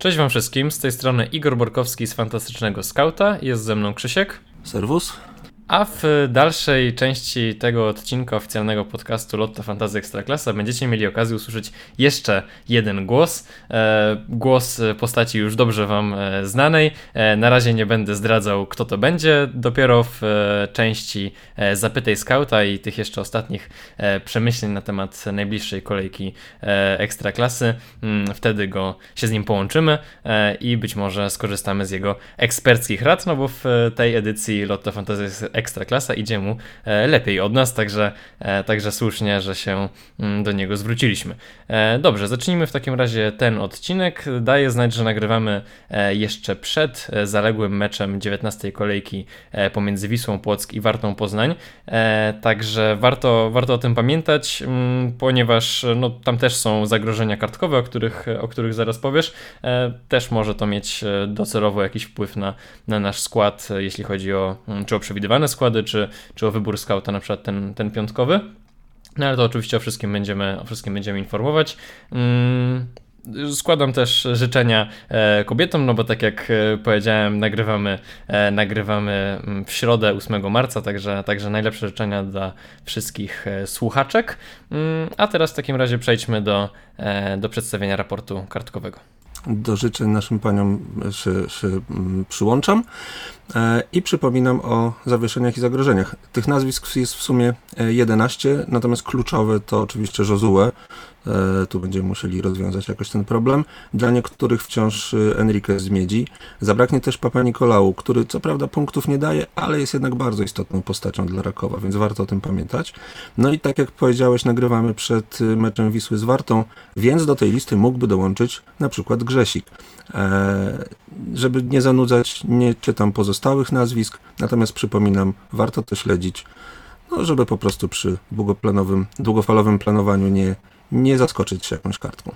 Cześć wam wszystkim, z tej strony Igor Borkowski z Fantastycznego Skauta, jest ze mną Krzysiek. Serwus. A w dalszej części tego odcinka oficjalnego podcastu Lotto Fantazy Ekstraklasa będziecie mieli okazję usłyszeć jeszcze jeden głos. E, głos postaci już dobrze Wam e, znanej. E, na razie nie będę zdradzał, kto to będzie. Dopiero w części Zapytaj Skauta i tych jeszcze ostatnich przemyśleń na temat najbliższej kolejki Ekstraklasy, mm, wtedy go się z nim połączymy i być może skorzystamy z jego eksperckich rad, no bo w tej edycji Lotto Fantazy Ekstraklasa idzie mu e, lepiej od nas, także, e, także słusznie, że się mm, do niego zwróciliśmy. E, dobrze, zacznijmy w takim razie ten odcinek. Daję znać, że nagrywamy jeszcze przed zaległym meczem 19 kolejki pomiędzy Wisłą Płock i Wartą Poznań, także warto, warto o tym pamiętać, mm, ponieważ no, tam też są zagrożenia kartkowe, o których, o których zaraz powiesz. Też może to mieć docelowo jakiś wpływ na, na nasz skład, jeśli chodzi o, mm, czy o przewidywane składy, czy, czy o wybór skauta, na przykład ten, ten piątkowy. No ale to oczywiście o wszystkim będziemy, o wszystkim będziemy informować. Mm. Składam też życzenia e, kobietom, no bo tak jak e, powiedziałem, nagrywamy, e, nagrywamy mm, w środę 8 marca, także, także najlepsze życzenia dla wszystkich słuchaczek. Mm, a teraz w takim razie przejdźmy do, do przedstawienia raportu kartkowego. Do życzeń naszym paniom się, się mm, przyłączam. E, I przypominam o zawieszeniach i zagrożeniach. Tych nazwisk jest w sumie 11, e, natomiast kluczowe to oczywiście Josue. E, tu będziemy musieli rozwiązać jakoś ten problem. Dla niektórych wciąż Enrique z Miedzi. Zabraknie też Papa Nikolału, który co prawda punktów nie daje, ale jest jednak bardzo istotną postacią dla Rakowa, więc warto o tym pamiętać. No i tak jak powiedziałeś, nagrywamy przed meczem Wisły z Wartą, więc do tej listy mógłby dołączyć na przykład Grzesik. Żeby nie zanudzać, nie czytam pozostałych nazwisk, natomiast przypominam, warto to śledzić, no, żeby po prostu przy długoplanowym, długofalowym planowaniu nie, nie zaskoczyć się jakąś kartką.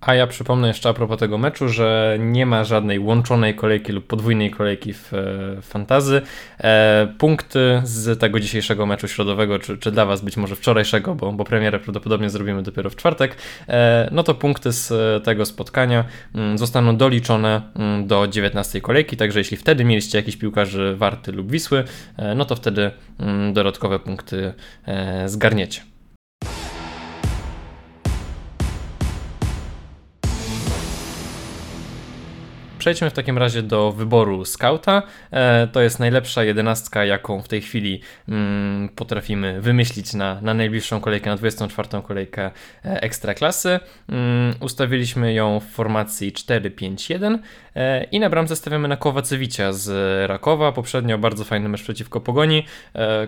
A ja przypomnę jeszcze a propos tego meczu, że nie ma żadnej łączonej kolejki lub podwójnej kolejki w, w fantazy. E, punkty z tego dzisiejszego meczu środowego, czy, czy dla Was być może wczorajszego, bo, bo premierę prawdopodobnie zrobimy dopiero w czwartek, e, no to punkty z tego spotkania mm, zostaną doliczone mm, do 19 kolejki, także jeśli wtedy mieliście jakiś piłkarzy Warty lub Wisły, e, no to wtedy mm, dodatkowe punkty e, zgarniecie. Przejdźmy w takim razie do wyboru skauta. E, to jest najlepsza jedenastka, jaką w tej chwili mm, potrafimy wymyślić na, na najbliższą kolejkę, na 24. kolejkę e, Ekstraklasy. Mm, ustawiliśmy ją w formacji 4-5-1 e, i na bramce stawiamy na Kowacewicia z Rakowa. Poprzednio bardzo fajny mecz przeciwko Pogoni.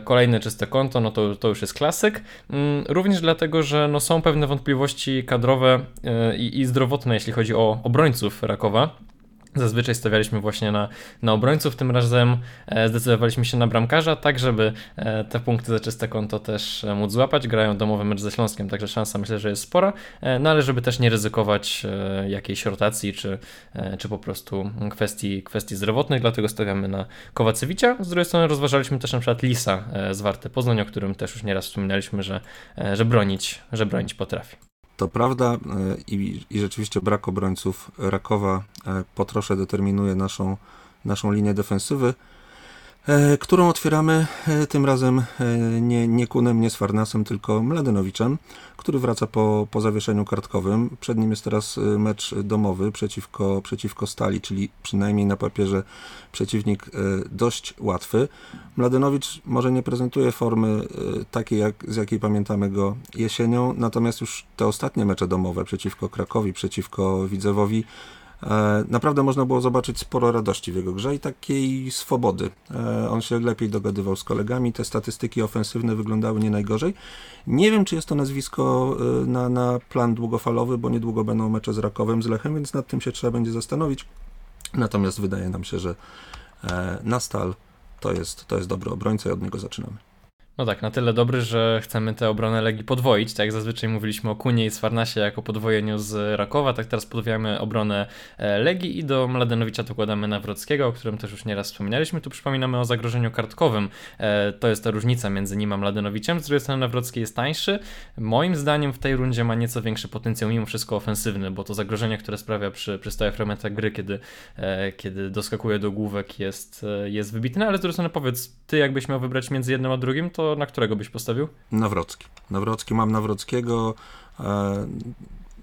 Kolejne czyste konto, no to, to już jest klasyk. Mm, również dlatego, że no są pewne wątpliwości kadrowe i, i zdrowotne, jeśli chodzi o obrońców Rakowa. Zazwyczaj stawialiśmy właśnie na, na obrońców, tym razem e, zdecydowaliśmy się na bramkarza, tak żeby e, te punkty za czyste konto też e, móc złapać. Grają domowy mecz ze Śląskiem, także szansa myślę, że jest spora, no ale żeby też nie ryzykować jakiejś rotacji czy, czy po prostu kwestii, kwestii zdrowotnych, dlatego stawiamy na Kowacewicza. Z drugiej strony rozważaliśmy też na przykład Lisa z Warty Poznań, o którym też już nieraz wspominaliśmy, że, że, bronić, że bronić potrafi. To prawda e, i, i rzeczywiście brak obrońców Rakowa e, po trosze determinuje naszą, naszą linię defensywy. E, którą otwieramy e, tym razem e, nie, nie Kunem, nie Swarnasem, tylko Mladenowiczem, który wraca po, po zawieszeniu kartkowym. Przed nim jest teraz mecz domowy przeciwko, przeciwko Stali, czyli przynajmniej na papierze przeciwnik dość łatwy. Mladenowicz może nie prezentuje formy takiej, jak, z jakiej pamiętamy go jesienią, natomiast już te ostatnie mecze domowe przeciwko Krakowi, przeciwko Widzewowi naprawdę można było zobaczyć sporo radości w jego grze i takiej swobody. E, on się lepiej dogadywał z kolegami, te statystyki ofensywne wyglądały nie najgorzej. Nie wiem, czy jest to nazwisko e, na, na plan długofalowy, bo niedługo będą mecze z Rakowem, z Lechem, więc nad tym się trzeba będzie zastanowić. Natomiast wydaje nam się, że Nastal to jest, to jest dobry obrońca i od niego zaczynamy. No tak, na tyle dobry, że chcemy tę obronę Legii podwoić. Tak jak zazwyczaj mówiliśmy o Kunie i Swarnasie jako podwojeniu z Rakowa, tak teraz podwajamy obronę e, Legii i do Mladenowicza dokładamy Nawrockiego, o którym też już nieraz wspominaliśmy. Tu przypominamy o zagrożeniu kartkowym. E, to jest ta różnica między nim a Mladenowiczem. Z drugiej strony Nawrocki jest tańszy. Moim zdaniem w tej rundzie ma nieco większy potencjał, mimo wszystko ofensywny, bo to zagrożenie, które sprawia przy, przy stałych fragmentach gry, kiedy, e, kiedy doskakuje do główek jest, jest wybitne, ale z drugiej strony powiedz, ty jakbyś miał wybrać między jednym a drugim, to na którego byś postawił? Nawrocki. Nawrocki, mam Nawrockiego. E,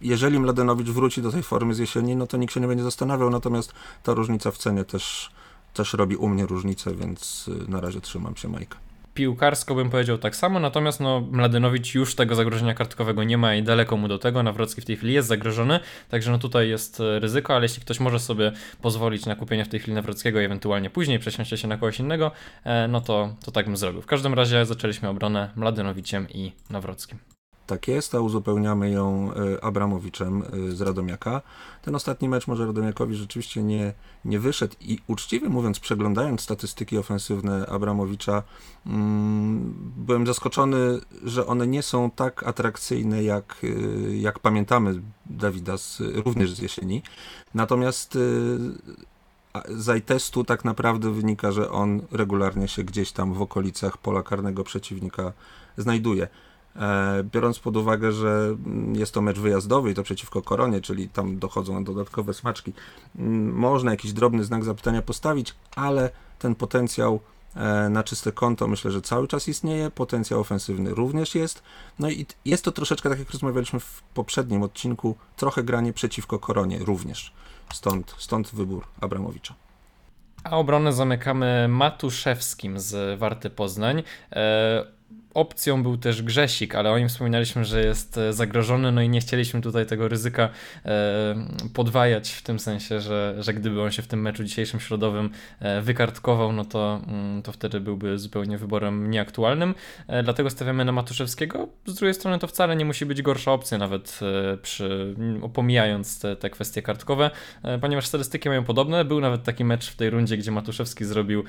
jeżeli Mladenowicz wróci do tej formy z jesieni, no to nikt się nie będzie zastanawiał, natomiast ta różnica w cenie też, też robi u mnie różnicę, więc y, na razie trzymam się Majka piłkarsko bym powiedział tak samo, natomiast no, Mladenowicz już tego zagrożenia kartkowego nie ma i daleko mu do tego. Nawrocki w tej chwili jest zagrożony, także no tutaj jest e, ryzyko, ale jeśli ktoś może sobie pozwolić na kupienie w tej chwili Nawrockiego i ewentualnie później przesiąść się na kogoś innego, e, no to, to tak bym zrobił. W każdym razie zaczęliśmy obronę Mladenowiciem i Nawrockim. Tak jest, a uzupełniamy ją e, Abramowiczem e, z Radomiaka. Ten ostatni mecz może Radomiakowi rzeczywiście nie, nie wyszedł i uczciwie mówiąc, przeglądając statystyki ofensywne Abramowicza, mm, byłem zaskoczony, że one nie są tak atrakcyjne, jak, e, jak pamiętamy Dawida z, również z jesieni. Natomiast z testu tak naprawdę wynika, że on regularnie się gdzieś tam w okolicach pola karnego przeciwnika znajduje. E, biorąc pod uwagę, że jest to mecz wyjazdowy i to przeciwko Koronie, czyli tam dochodzą dodatkowe smaczki, można jakiś drobny znak zapytania postawić, ale ten potencjał e, na czyste konto myślę, że cały czas istnieje, potencjał ofensywny również jest. No i jest to troszeczkę, tak jak rozmawialiśmy w poprzednim odcinku, trochę granie przeciwko Koronie również. Stąd, stąd wybór Abramowicza. A obronę zamykamy Matuszewskim z Warty Poznań. E, opcją był też Grzesik, ale o nim wspominaliśmy, że jest e, zagrożony, no i nie chcieliśmy tutaj tego ryzyka e, podwajać w tym sensie, że, że gdyby on się w tym meczu dzisiejszym środowym e, wykartkował, no to, mm, to wtedy byłby zupełnie wyborem nieaktualnym. Dlatego stawiamy na Matuszewskiego. Z drugiej strony to wcale nie musi być gorsza opcja, nawet przy, pomijając te, te kwestie kartkowe, ponieważ statystyki mają podobne. Był nawet taki mecz w tej rundzie, gdzie Matuszewski zrobił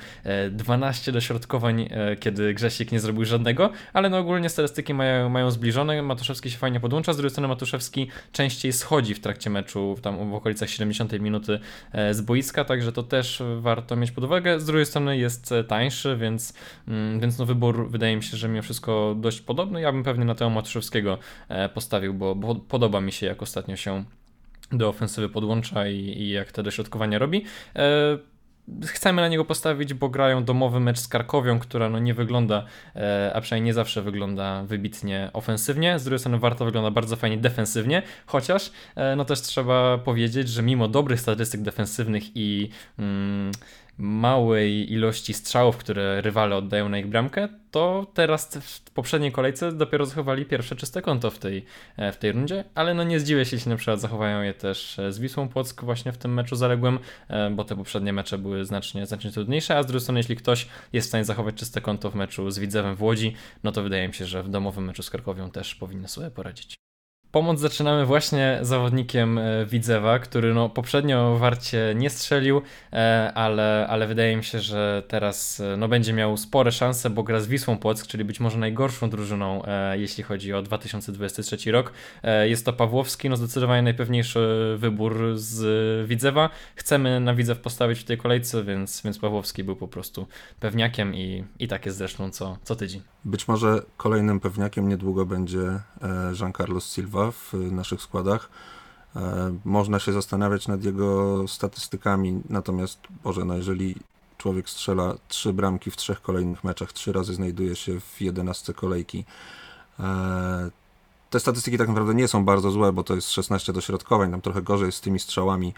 12 dośrodkowań, kiedy Grzesik nie zrobił żadnego, ale no ogólnie statystyki mają, mają zbliżone, Matuszewski się fajnie podłącza, z drugiej strony Matuszewski częściej schodzi w trakcie meczu, tam w okolicach 70 minuty e, z boiska, także to też warto mieć pod uwagę, z drugiej strony jest e, tańszy, więc, mm, więc no wybór wydaje mi się, że mimo wszystko dość podobny, ja bym pewnie na tego Matuszewskiego e, postawił, bo, bo podoba mi się jak ostatnio się do ofensywy podłącza i, i jak te dośrodkowania robi chcemy na niego postawić, bo grają domowy mecz z Karkowią, która no nie wygląda, e, a przynajmniej nie zawsze wygląda wybitnie ofensywnie. Z drugiej strony Warta wygląda bardzo fajnie defensywnie, chociaż e, no też trzeba powiedzieć, że mimo dobrych statystyk defensywnych i mm, małej ilości strzałów, które rywale oddają na ich bramkę, to teraz w poprzedniej kolejce dopiero zachowali pierwsze czyste konto w tej, e, w tej rundzie, ale no nie zdziwię się, jeśli na przykład zachowają je też e, z Wisłą Płock właśnie w tym meczu zaległym, e, bo te poprzednie mecze były znacznie, znacznie trudniejsze, a z drugiej strony jeśli ktoś jest w stanie zachować czyste konto w meczu z Widzewem w Łodzi, no to wydaje mi się, że w domowym meczu z Krakowią też powinny sobie poradzić. Pomoc zaczynamy właśnie zawodnikiem e, Widzewa, który no poprzednio Warcie nie strzelił, e, ale, ale wydaje mi się, że teraz e, no będzie miał spore szanse, bo gra z Wisłą Płock, czyli być może najgorszą drużyną, jeśli chodzi o 2023 rok. Jest to Pawłowski, no zdecydowanie najpewniejszy wybór z Widzewa. Chcemy na Widzew postawić w tej kolejce, więc, więc Pawłowski był po prostu pewniakiem i, i tak jest zresztą co, co tydzień. Być może kolejnym pewniakiem niedługo będzie Jean Carlos Silva, w naszych składach. E, można się zastanawiać nad jego statystykami, natomiast Boże, no jeżeli człowiek strzela trzy bramki w trzech kolejnych meczach, trzy razy znajduje się w jedenastce kolejki. E, te statystyki tak naprawdę nie są bardzo złe, bo to jest 16 dośrodkowań, tam trochę gorzej z tymi strzałami,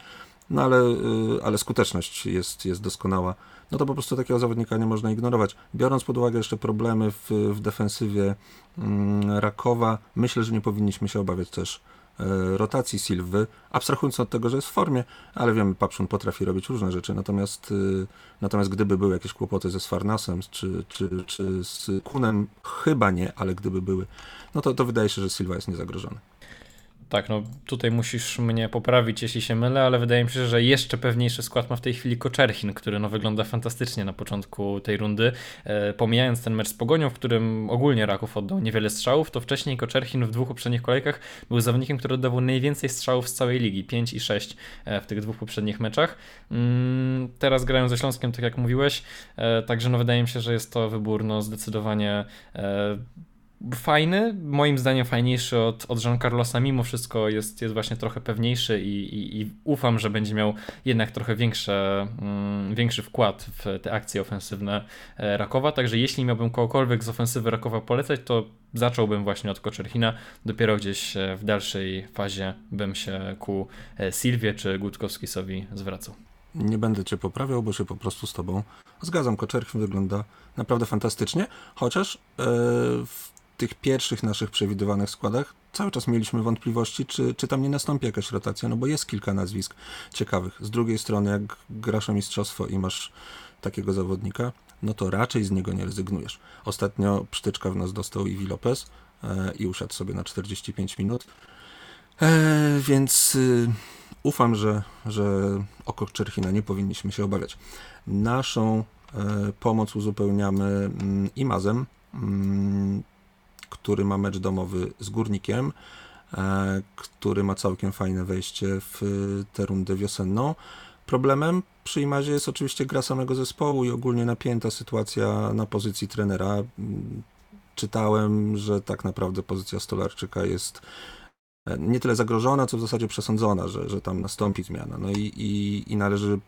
no ale, e, ale skuteczność jest, jest doskonała. No to po prostu takiego zawodnika nie można ignorować. Biorąc pod uwagę jeszcze problemy w, w defensywie mm, Rakowa, myślę, że nie powinniśmy się obawiać też e, rotacji Silwy, abstrahując od tego, że jest w formie, ale wiemy, Papszun potrafi robić różne rzeczy, natomiast, e, natomiast gdyby były jakieś kłopoty ze Sfarnasem czy, czy, czy z Kunem, chyba nie, ale gdyby były, no to, to wydaje się, że Silva jest niezagrożony. Tak, no tutaj musisz mnie poprawić, jeśli się mylę, ale wydaje mi się, że jeszcze pewniejszy skład ma w tej chwili Koczerchin, który no wygląda fantastycznie na początku tej rundy. E, pomijając ten mecz z Pogonią, w którym ogólnie Raków oddał niewiele strzałów, to wcześniej Koczerchin w dwóch poprzednich kolejkach był zawodnikiem, który oddawał najwięcej strzałów z całej ligi, 5 i 6 e, w tych dwóch poprzednich meczach. Mm, teraz grają ze Śląskiem, tak jak mówiłeś, e, także no wydaje mi się, że jest to wybór no zdecydowanie e, fajny, moim zdaniem fajniejszy od, od Jean Carlosa, mimo wszystko jest, jest właśnie trochę pewniejszy i, i, i ufam, że będzie miał jednak trochę większe, mm, większy wkład w te akcje ofensywne e, Rakowa, także jeśli miałbym kogokolwiek z ofensywy Rakowa polecać, to zacząłbym właśnie od Koczerchina, dopiero gdzieś e, w dalszej fazie bym się ku e, Silwie czy Gutkowskisowi zwracał. Nie będę cię poprawiał, bo się po prostu z tobą zgadzam. Koczerchin wygląda naprawdę fantastycznie, chociaż yy, w tych pierwszych naszych przewidywanych składach cały czas mieliśmy wątpliwości, czy, czy tam nie nastąpi jakaś rotacja, no bo jest kilka nazwisk ciekawych. Z drugiej strony, jak grasz o mistrzostwo i masz takiego zawodnika, no to raczej z niego nie rezygnujesz. Ostatnio psztyczka w nas dostał Iwi Lopez e, i usiadł sobie na 45 minut, e, więc y, ufam, że, że o nie powinniśmy się obawiać. Naszą e, pomoc uzupełniamy mm, Imazem, mm, który ma mecz domowy z Górnikiem, e, który ma całkiem fajne wejście w tę rundę wiosenną. Problemem przy Imazie jest oczywiście gra samego zespołu i ogólnie napięta sytuacja na pozycji trenera. Czytałem, że tak naprawdę pozycja Stolarczyka jest e, nie tyle zagrożona, co w zasadzie przesądzona, że, że tam nastąpi zmiana. No i, i, i należy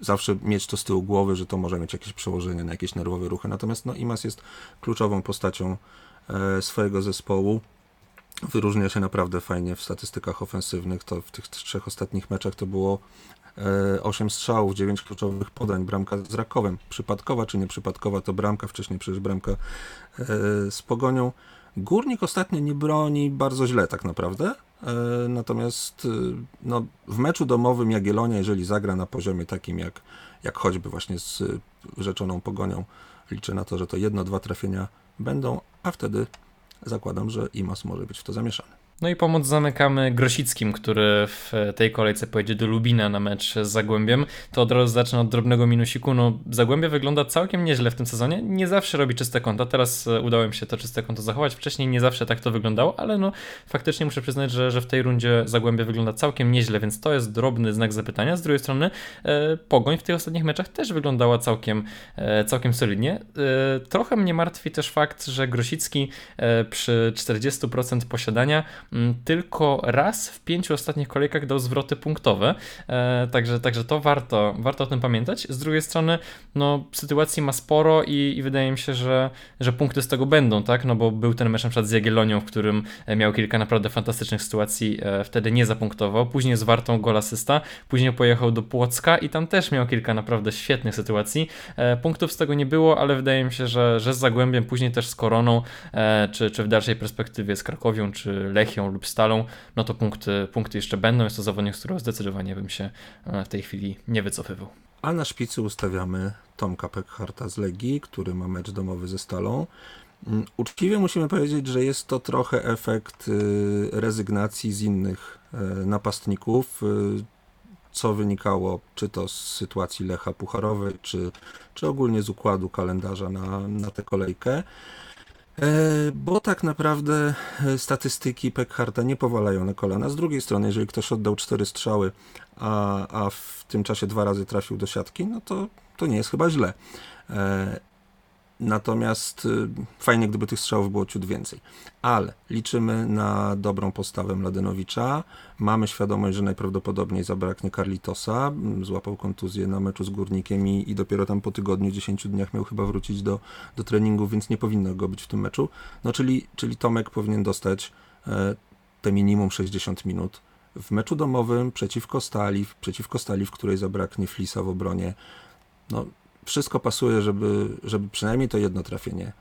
zawsze mieć to z tyłu głowy, że to może mieć jakieś przełożenie na jakieś nerwowe ruchy. Natomiast no, Imas jest kluczową postacią E, swojego zespołu. Wyróżnia się naprawdę fajnie w statystykach ofensywnych. To w tych trzech ostatnich meczach to było 8 e, strzałów, 9 kluczowych podań, bramka z Rakowem. Przypadkowa czy nieprzypadkowa to bramka, wcześniej przecież bramka e, z Pogonią. Górnik ostatnio nie broni bardzo źle tak naprawdę, natomiast no, w meczu domowym Jagiellonia, jeżeli zagra na poziomie takim jak, jak choćby właśnie z rzeczoną Pogonią, liczę na to, że to jedno, dwa trafienia będą, a wtedy zakładam, że IMAS może być w to zamieszany. No i pomoc zamykamy Grosickim, który w tej kolejce pojedzie do Lubina na mecz z Zagłębiem. To od razu zacznę od drobnego minusiku. No, Zagłębie wygląda całkiem nieźle w tym sezonie. Nie zawsze robi czyste konta. Teraz e, udało mi się to czyste konto zachować. Wcześniej nie zawsze tak to wyglądało, ale no faktycznie muszę przyznać, że, że w tej rundzie Zagłębie wygląda całkiem nieźle, więc to jest drobny znak zapytania. Z drugiej strony e, Pogoń w tych ostatnich meczach też wyglądała całkiem, e, całkiem solidnie. E, trochę mnie martwi też fakt, że Grosicki e, przy 40% posiadania tylko raz w pięciu ostatnich kolejkach dał zwroty punktowe, e, także, także to warto, warto o tym pamiętać. Z drugiej strony, no, sytuacji ma sporo i, i wydaje mi się, że, że punkty z tego będą, tak, no bo był ten mecz przed z Jagiellonią, w którym miał kilka naprawdę fantastycznych sytuacji, e, wtedy nie zapunktował, później z Wartą gol asysta, później pojechał do Płocka i tam też miał kilka naprawdę świetnych sytuacji. E, punktów z tego nie było, ale wydaje mi się, że, że z Zagłębiem, później też z Koroną, czy, czy w dalszej perspektywie z Krakowią, czy Lechią, lub Stalą, no to punkty, punkty jeszcze będą. Jest to zawodnik, z którego zdecydowanie bym się e, w tej chwili nie wycofywał. A na szpicy ustawiamy Tomka Pekharta z Legii, który ma mecz domowy ze Stalą. Mm, uczciwie musimy powiedzieć, że jest to trochę efekt y, rezygnacji z innych e, napastników, y, co wynikało czy to z sytuacji Lecha Pucharowej, czy, czy ogólnie z układu kalendarza na, na tę kolejkę. E, bo tak naprawdę e, statystyki Pekharta nie powalają na kolana. Z drugiej strony, jeżeli ktoś oddał cztery strzały, a, a w tym czasie dwa razy trafił do siatki, no to, to nie jest chyba źle. Natomiast y, fajnie, gdyby tych strzałów było ciut więcej. Ale liczymy na dobrą postawę Mladenowicza. Mamy świadomość, że najprawdopodobniej zabraknie Carlitosa. Złapał kontuzję na meczu z Górnikiem i, i dopiero tam po tygodniu, 10 dniach miał chyba wrócić do, do treningu, więc nie powinno go być w tym meczu. No czyli, czyli Tomek powinien dostać e, te minimum 60 minut w meczu domowym przeciwko Stali, przeciwko Stali, w której zabraknie Flisa w obronie. No, wszystko pasuje, żeby, żeby przynajmniej to jedno trafienie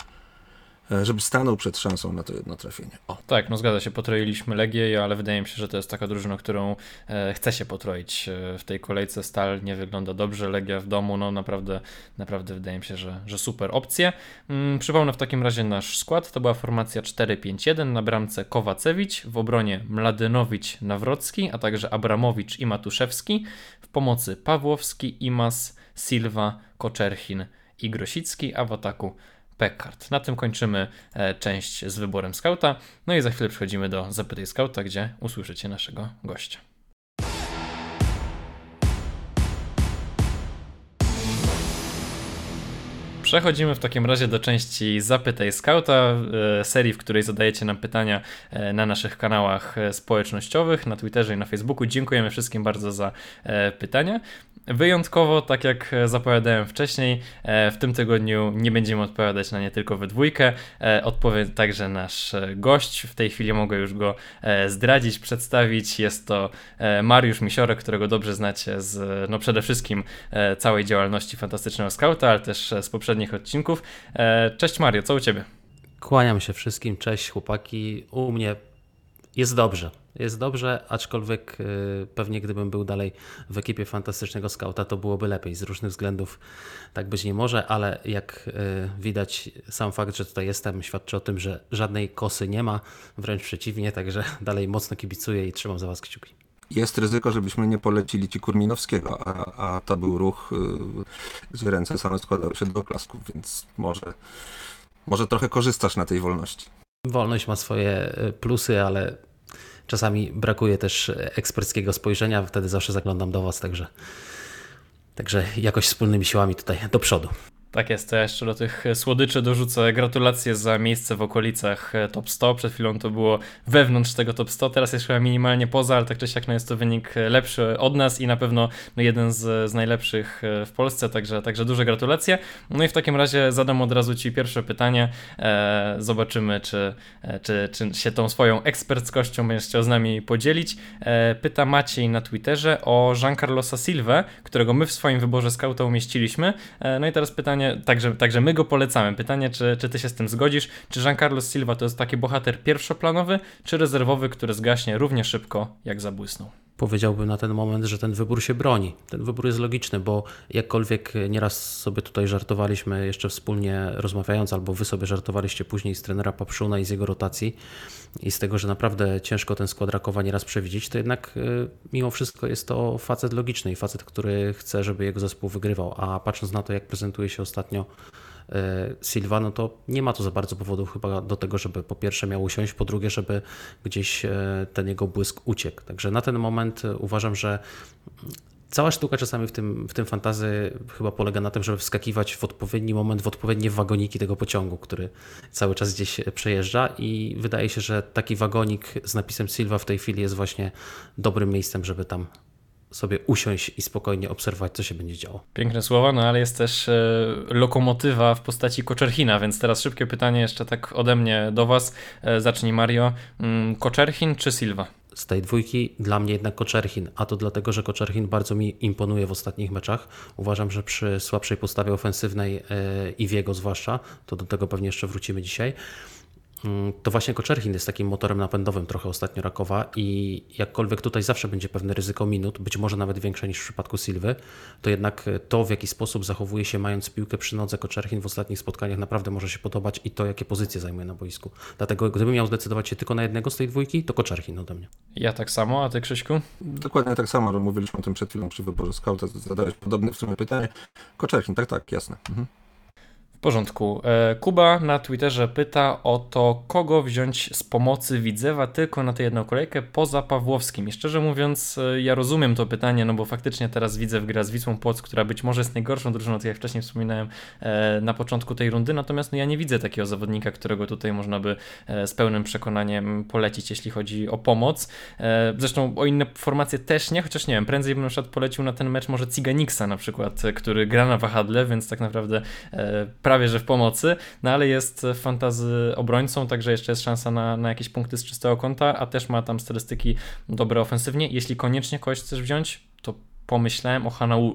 E, żeby stanął przed szansą na to jedno trafienie. O. Tak, no zgadza się, potroiliśmy Legię, ale wydaje mi się, że to jest taka drużyna, którą e, chce się potroić e, w tej kolejce. Stal nie wygląda dobrze, Legia w domu, no naprawdę, naprawdę wydaje mi się, że, że super opcje. Mm, przypomnę w takim razie nasz skład, to była formacja 4-5-1, na bramce Kowacewicz, w obronie Mladynowicz, Nawrocki, a także Abramowicz i Matuszewski, pomocy Pawłowski, Imas, Silva, Koczerchin i Grosicki, a w ataku Packard. Na tym kończymy e, część z wyborem skauta. No i za chwilę przechodzimy do Zapytaj Skauta, gdzie usłyszycie naszego gościa. Przechodzimy w takim razie do części Zapytaj Skauta, e, serii, w której zadajecie nam pytania e, na naszych kanałach społecznościowych, na Twitterze i na Facebooku. Dziękujemy wszystkim bardzo za pytania. Wyjątkowo, tak jak e, zapowiadałem wcześniej, e, w tym tygodniu nie będziemy odpowiadać na nie tylko we dwójkę. E, odpowie także nasz gość. W tej chwili mogę już go zdradzić, przedstawić. Jest to Mariusz Misiorek, którego dobrze znacie z no przede wszystkim całej działalności Fantastycznego Skauta, ale też z poprzednich odcinków. Cześć Mario, co u Ciebie? Kłaniam się wszystkim, cześć chłopaki. U mnie jest dobrze. Jest dobrze, aczkolwiek y, pewnie gdybym był dalej w ekipie fantastycznego skauta, to byłoby lepiej. Z różnych względów tak być nie może, ale jak y, widać, sam fakt, że tutaj jestem, świadczy o tym, że żadnej kosy nie ma, wręcz przeciwnie, także dalej mocno kibicuję i trzymam za Was kciuki. Jest ryzyko, żebyśmy nie polecili ci Kurminowskiego, a, a to był ruch, y, gdzie ręce same składały się do oklasków, więc może, może trochę korzystasz na tej wolności. Wolność ma swoje plusy, ale czasami brakuje też eksperckiego spojrzenia, wtedy zawsze zaglądam do Was, także, także jakoś wspólnymi siłami tutaj do przodu. Tak jest, ja jeszcze do tych słodyczy dorzucę gratulacje za miejsce w okolicach e, top 100. Przed chwilą to było wewnątrz tego top 100, teraz jest chyba minimalnie poza, ale tak czy siak no jest to wynik lepszy od nas i na pewno no jeden z, z najlepszych e, w Polsce, także, także duże gratulacje. No i w takim razie zadam od razu Ci pierwsze pytanie. E, zobaczymy, czy, e, czy, czy się tą swoją eksperckością będziesz chciał z nami podzielić. E, pyta Maciej na Twitterze o Jean-Carlosa którego my w swoim wyborze skauta umieściliśmy. E, no i teraz pytanie, pytanie, także, także my go polecamy. Pytanie, czy, czy ty się z tym zgodzisz? Czy Jean-Carlos Silva to jest taki bohater pierwszoplanowy, czy rezerwowy, który zgaśnie równie szybko, jak zabłysnął? Powiedziałbym na ten moment, że ten wybór się broni. Ten wybór jest logiczny, bo jakkolwiek nieraz sobie tutaj żartowaliśmy, jeszcze wspólnie rozmawiając, albo wy sobie żartowaliście później z trenera Papszuna i z jego rotacji i z tego, że naprawdę ciężko ten skład Rakowa nieraz przewidzieć, to jednak y, mimo wszystko jest to facet logiczny i facet, który chce, żeby jego zespół wygrywał. A patrząc na to, jak prezentuje się ostatnio Silva, no to nie ma tu za bardzo powodów chyba do tego, żeby po pierwsze miał usiąść, po drugie, żeby gdzieś e, ten jego błysk uciekł. Także na ten moment e, uważam, że cała sztuka czasami w tym, w tym fantazy chyba polega na tym, żeby wskakiwać w odpowiedni moment, w odpowiednie wagoniki tego pociągu, który cały czas gdzieś przejeżdża i wydaje się, że taki wagonik z napisem Silva w tej chwili jest właśnie dobrym miejscem, żeby tam sobie usiąść i spokojnie obserwować, co się będzie działo. Piękne słowa, no ale jest też e, lokomotywa w postaci Koczerchina, więc teraz szybkie pytanie jeszcze tak ode mnie do Was. E, zacznij Mario. Mm, Koczerchin czy Silva? z tej dwójki dla mnie jednak Koczerchin, a to dlatego, że Koczerchin bardzo mi imponuje w ostatnich meczach. Uważam, że przy słabszej postawie ofensywnej e, i Wiego zwłaszcza, to do tego pewnie jeszcze wrócimy dzisiaj, to właśnie Koczerchin jest takim motorem napędowym trochę ostatnio Rakowa i jakkolwiek tutaj zawsze będzie pewne ryzyko minut, być może nawet większe niż w przypadku Silwy, to jednak to w jaki sposób zachowuje się mając piłkę przy nodze Koczerchin w ostatnich spotkaniach naprawdę może się podobać i to jakie pozycje zajmuje na boisku. Dlatego gdybym miał zdecydować się tylko na jednego z tej dwójki, to Koczerchin ode mnie. Ja tak samo, a ty Krzyśku? Dokładnie tak samo, mówiliśmy o tym przed chwilą przy wyborze skauta, zadałeś podobne w sumie pytanie. Koczerchin, tak, tak, jasne. Mhm porządku. E, Kuba na Twitterze pyta o to, kogo wziąć z pomocy Widzewa tylko na tę jedną kolejkę poza Pawłowskim. I szczerze mówiąc, e, ja rozumiem to pytanie, no bo faktycznie teraz Widzew gra z Wisłą Płoc, która być może jest najgorszą drużyną, tak jak wcześniej wspominałem e, na początku tej rundy, natomiast no ja nie widzę takiego zawodnika, którego tutaj można by z pełnym przekonaniem polecić, jeśli chodzi o pomoc. Zresztą o inne formacje też nie, chociaż nie wiem, prędzej bym na przykład polecił na ten mecz może Ciganiksa na przykład, który gra na wahadle, więc tak naprawdę prawie że w pomocy, no ale jest fantazy obrońcą, także jeszcze jest szansa na, na jakieś punkty z czystego konta, a też ma tam statystyki dobre ofensywnie. Jeśli koniecznie kogoś chcesz wziąć, pomyślałem o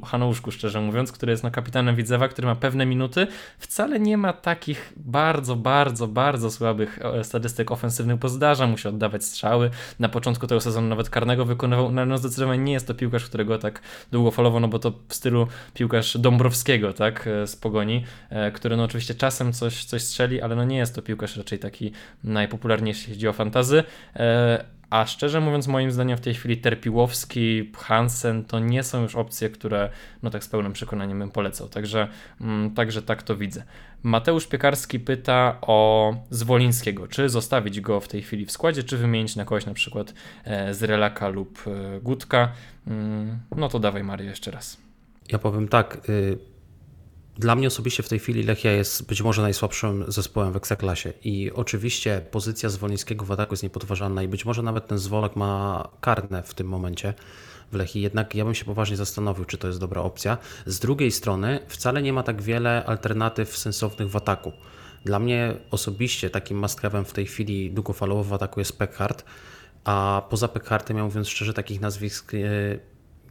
Hanau, szczerze mówiąc, który jest no, kapitanem Widzewa, który ma pewne minuty. Wcale nie ma takich bardzo, bardzo, bardzo słabych e, statystyk ofensywnych, bo zdarza mu się oddawać strzały. Na początku tego sezonu nawet karnego wykonywał, no, no zdecydowanie nie jest to piłkarz, którego tak długo falowo, no bo to w stylu piłkarz Dąbrowskiego, tak, e, z Pogoni, e, który no oczywiście czasem coś, coś strzeli, ale no nie jest to piłkarz raczej taki najpopularniejszy, jeśli chodzi o fantazy. A szczerze mówiąc, moim zdaniem w tej chwili Terpiłowski, Hansen to nie są już opcje, które no tak z pełnym przekonaniem bym polecał. Także, mm, także tak to widzę. Mateusz Piekarski pyta o Zwolińskiego. Czy zostawić go w tej chwili w składzie, czy wymienić na kogoś na przykład e, z Relaka lub e, Gutka? Mm, no to dawaj Mario jeszcze raz. Ja powiem tak. Y dla mnie osobiście w tej chwili Lechia jest być może najsłabszym zespołem w Ekstraklasie i oczywiście pozycja Zwolińskiego w ataku jest niepodważalna i być może nawet ten Zwolak ma karne w tym momencie w Lechii, jednak ja bym się poważnie zastanowił, czy to jest dobra opcja. Z drugiej strony wcale nie ma tak wiele alternatyw sensownych w ataku. Dla mnie osobiście takim must w tej chwili długofalowo w ataku jest Peckhart, a poza Peckhartem, ja mówiąc szczerze, takich nazwisk e,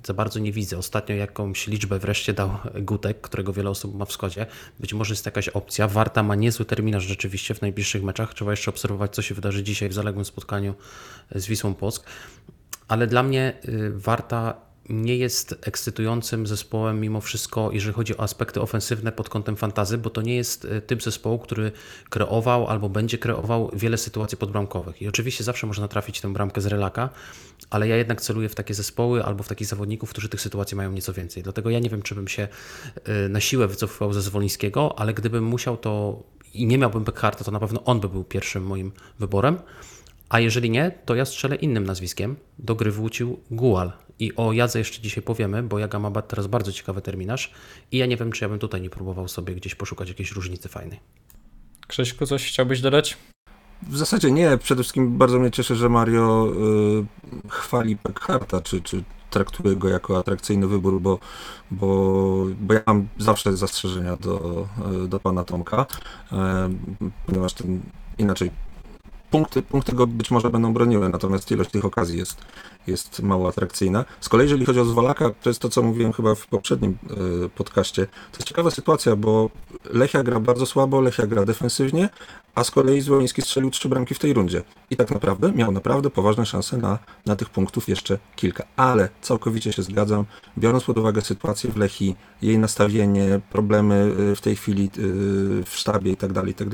za bardzo nie widzę. Ostatnio jakąś liczbę wreszcie dał Gutek, którego wiele osób ma w składzie. Być może jest jakaś opcja. Warta ma niezły terminarz rzeczywiście w najbliższych meczach. Trzeba jeszcze obserwować, co się wydarzy dzisiaj w zaległym spotkaniu z Wisłą Płock. Ale dla mnie y, Warta nie jest ekscytującym zespołem mimo wszystko, jeżeli chodzi o aspekty ofensywne pod kątem fantazy, bo to nie jest e, typ zespołu, który kreował albo będzie kreował wiele sytuacji podbramkowych. I oczywiście zawsze można trafić tę bramkę z relaka, ale ja jednak celuję w takie zespoły albo w takich zawodników, którzy tych sytuacji mają nieco więcej. Dlatego ja nie wiem, czy bym się e, na siłę wycofywał ze Zwolińskiego, ale gdybym musiał to i nie miałbym Beckharta, to na pewno on by był pierwszym moim wyborem. A jeżeli nie, to ja strzelę innym nazwiskiem. Do gry wrócił Gual. I o Jadze jeszcze dzisiaj powiemy, bo Jaga ma teraz bardzo ciekawy terminarz i ja nie wiem, czy ja bym tutaj nie próbował sobie gdzieś poszukać jakiejś różnicy fajnej. Krzyśku, coś chciałbyś dodać? W zasadzie nie. Przede wszystkim bardzo mnie cieszy, że Mario y, chwali Peckharta, czy, czy traktuje go jako atrakcyjny wybór, bo, bo, bo ja mam zawsze zastrzeżenia do, y, do pana Tomka, y, ponieważ ten inaczej punkty, punkty go być może będą broniły, natomiast ilość tych okazji jest, jest mało atrakcyjna. Z kolei jeżeli chodzi o Zwolaka, to jest to, co mówiłem chyba w poprzednim y, podcaście. To jest ciekawa sytuacja, bo Lechia gra bardzo słabo, Lechia gra defensywnie, a z kolei Zwoliński strzelił trzy bramki w tej rundzie. I tak naprawdę miał naprawdę poważne szanse na, na tych punktów jeszcze kilka. Ale całkowicie się zgadzam, biorąc pod uwagę sytuację w Lechii, jej nastawienie, problemy y, w tej chwili y, w sztabie i tak dalej, i tak.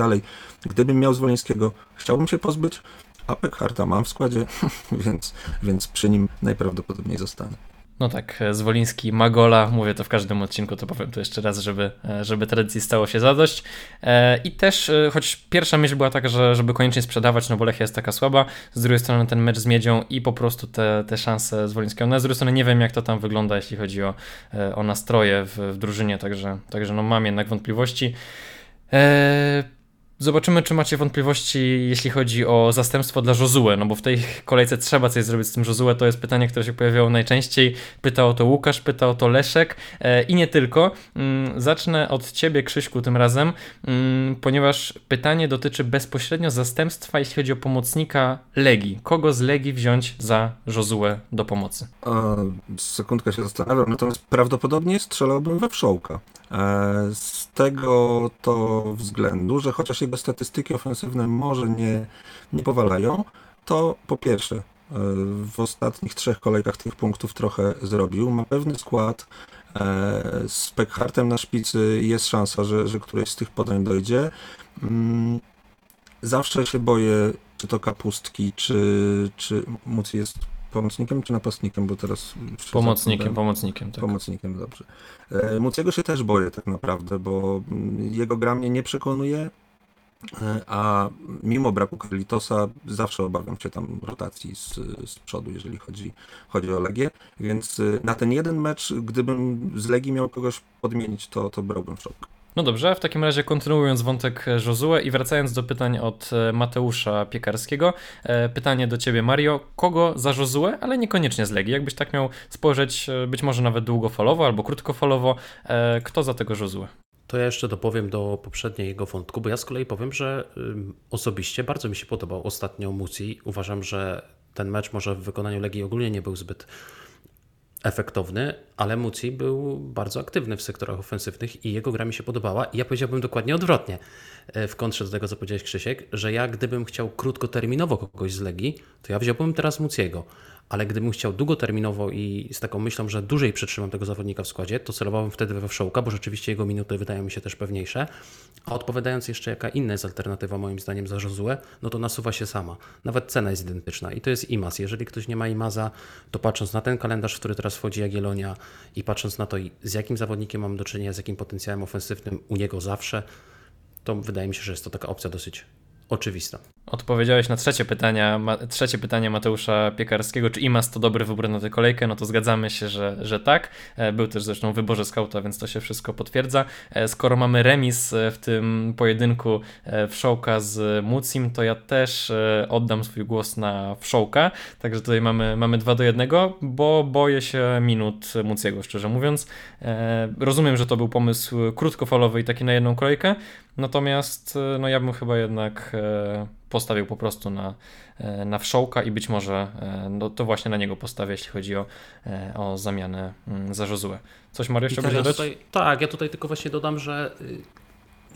Gdybym miał Zwolińskiego, chciałbym się pozbyć, a Peckharta mam w składzie, więc, więc przy nim najprawdopodobniej zostanę. No tak, e, Zwoliński Magola, mówię to w każdym odcinku, to powiem to jeszcze raz, żeby, e, żeby tradycji stało się zadość. E, I też, choć pierwsza myśl była taka, że żeby koniecznie sprzedawać, no bo Lechia jest taka słaba, z drugiej strony ten mecz z Miedzią i po prostu te, te szanse Zwolińskiego. No z drugiej strony nie wiem, jak to tam wygląda, jeśli chodzi o, o nastroje w, w drużynie, także, także no mam jednak wątpliwości. Eee, Zobaczymy, czy macie wątpliwości, jeśli chodzi o zastępstwo dla Josue, no bo w tej kolejce trzeba coś zrobić z tym Josue, to jest pytanie, które się pojawiało najczęściej. Pytał o to Łukasz, pytał o to Leszek e, i nie tylko. Mm, zacznę od Ciebie, Krzyśku, tym razem, mm, ponieważ pytanie dotyczy bezpośrednio zastępstwa, jeśli chodzi o pomocnika Legii. Kogo z Legii wziąć za Josue do pomocy? A, sekundkę się zastanawiam, natomiast prawdopodobnie strzelałbym we Wszołka. E, z tego to względu, że chociaż jego statystyki ofensywne może nie, nie powalają, to po pierwsze e, w ostatnich trzech kolejkach tych punktów trochę zrobił. Ma pewny skład. E, z Peckhartem na szpicy jest szansa, że, że któreś z tych podań dojdzie. Mm, zawsze się boję, czy to kapustki, czy, czy Muc jest pomocnikiem czy napastnikiem, bo teraz... Pomocnikiem, pomocnikiem, tak. Pomocnikiem, dobrze. E, Muciego się też boję tak naprawdę, bo jego gra mnie nie przekonuje, e, a mimo braku Carlitosa zawsze obawiam się tam rotacji z, z przodu, jeżeli chodzi, chodzi o Legię, więc e, na ten jeden mecz, gdybym z Legii miał kogoś podmienić, to, to brałbym szok. No dobrze, w takim razie kontynuując wątek Josue i wracając do pytań od e, Mateusza Piekarskiego. E, pytanie do ciebie, Mario. Kogo za Josue, ale niekoniecznie z Legii? Jakbyś tak miał spojrzeć, e, być może nawet długofalowo albo krótkofalowo, kto za tego Josue? To ja jeszcze dopowiem do poprzedniego wątku, bo ja z kolei powiem, że osobiście bardzo mi się podobał ostatnio Muci. Uważam, że ten mecz może w wykonaniu Legii ogólnie nie był zbyt efektowny, ale Muci był bardzo aktywny w sektorach ofensywnych i jego gra mi się podobała. I ja powiedziałbym dokładnie odwrotnie, e, w kontrze do tego, co powiedziałeś Krzysiek, że ja gdybym chciał krótkoterminowo kogoś z Legii, to ja wziąłbym teraz Muciego. Ale gdybym chciał długoterminowo i z taką myślą, że dłużej przetrzymam tego zawodnika w składzie, to celowałbym wtedy we Wszołka, bo rzeczywiście jego minuty wydają mi się też pewniejsze. A odpowiadając jeszcze, jaka inna jest alternatywa moim zdaniem za Josue, no to nasuwa się sama. Nawet cena jest identyczna i to jest Imaz. Jeżeli ktoś nie ma Imaza, to patrząc na ten kalendarz, w który teraz wchodzi Jagiellonia i patrząc na to, z jakim zawodnikiem mam do czynienia, z jakim potencjałem ofensywnym u niego zawsze, to wydaje mi się, że jest to taka opcja dosyć oczywista. Odpowiedziałeś na trzecie pytanie, trzecie pytanie Mateusza Piekarskiego, czy Imas to dobry wybór na tę kolejkę, no to zgadzamy się, że, że tak. E, był też zresztą w wyborze skauta, więc to się wszystko potwierdza. E, skoro mamy remis e, w tym pojedynku Wszołka z Mucim, to ja też oddam swój głos na Wszołka, także tutaj mamy, mamy dwa do jednego, bo boję się minut Muciego, szczerze mówiąc. Rozumiem, że to był pomysł krótkofalowy i taki na jedną kolejkę, natomiast no ja bym chyba jednak postawił po prostu na, e, na wszołka i być może e, no, to właśnie na niego postawię, jeśli chodzi o, e, o zamianę mm, za Josue. Coś Mario chciałbyś dodać? Tutaj, tak, ja tutaj tylko właśnie dodam, że